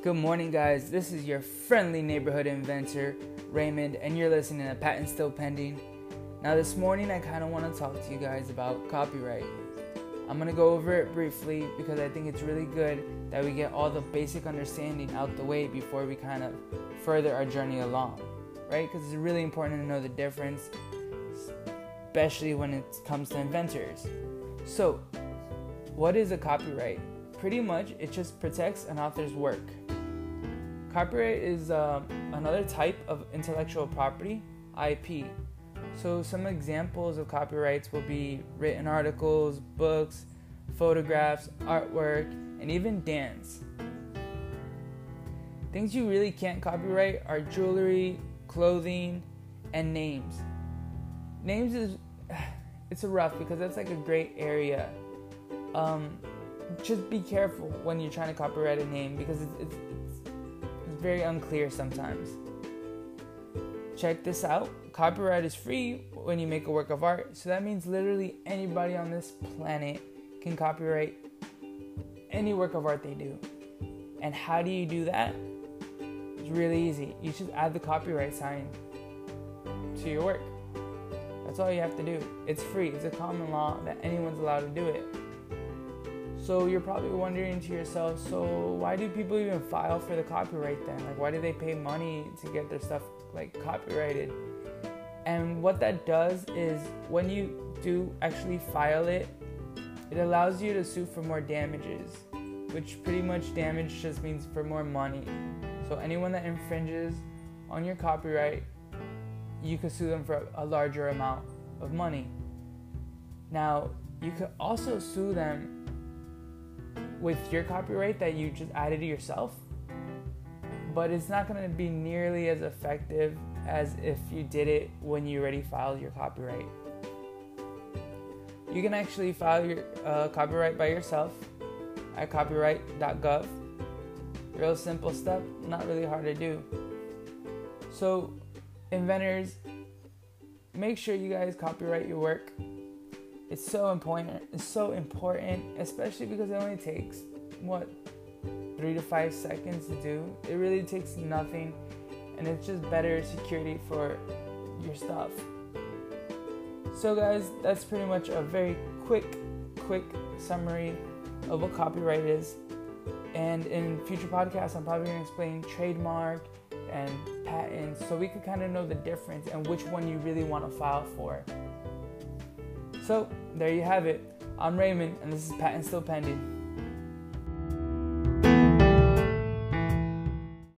Good morning, guys. This is your friendly neighborhood inventor, Raymond, and you're listening to Patent Still Pending. Now, this morning, I kind of want to talk to you guys about copyright. I'm going to go over it briefly because I think it's really good that we get all the basic understanding out the way before we kind of further our journey along, right? Because it's really important to know the difference, especially when it comes to inventors. So, what is a copyright? Pretty much, it just protects an author's work. Copyright is uh, another type of intellectual property, IP. So, some examples of copyrights will be written articles, books, photographs, artwork, and even dance. Things you really can't copyright are jewelry, clothing, and names. Names is it's a rough because that's like a great area. Um, just be careful when you're trying to copyright a name because it's, it's, it's, very unclear sometimes. Check this out copyright is free when you make a work of art, so that means literally anybody on this planet can copyright any work of art they do. And how do you do that? It's really easy. You just add the copyright sign to your work. That's all you have to do. It's free, it's a common law that anyone's allowed to do it. So you're probably wondering to yourself, so why do people even file for the copyright then? Like why do they pay money to get their stuff like copyrighted? And what that does is when you do actually file it, it allows you to sue for more damages, which pretty much damage just means for more money. So anyone that infringes on your copyright, you could sue them for a larger amount of money. Now, you could also sue them with your copyright that you just added to yourself, but it's not going to be nearly as effective as if you did it when you already filed your copyright. You can actually file your uh, copyright by yourself at copyright.gov. Real simple step, not really hard to do. So, inventors, make sure you guys copyright your work it's so important. It's so important, especially because it only takes what three to five seconds to do. It really takes nothing, and it's just better security for your stuff. So, guys, that's pretty much a very quick, quick summary of what copyright is. And in future podcasts, I'm probably going to explain trademark and patents so we could kind of know the difference and which one you really want to file for. So, there you have it. I'm Raymond, and this is Patent Still Pending.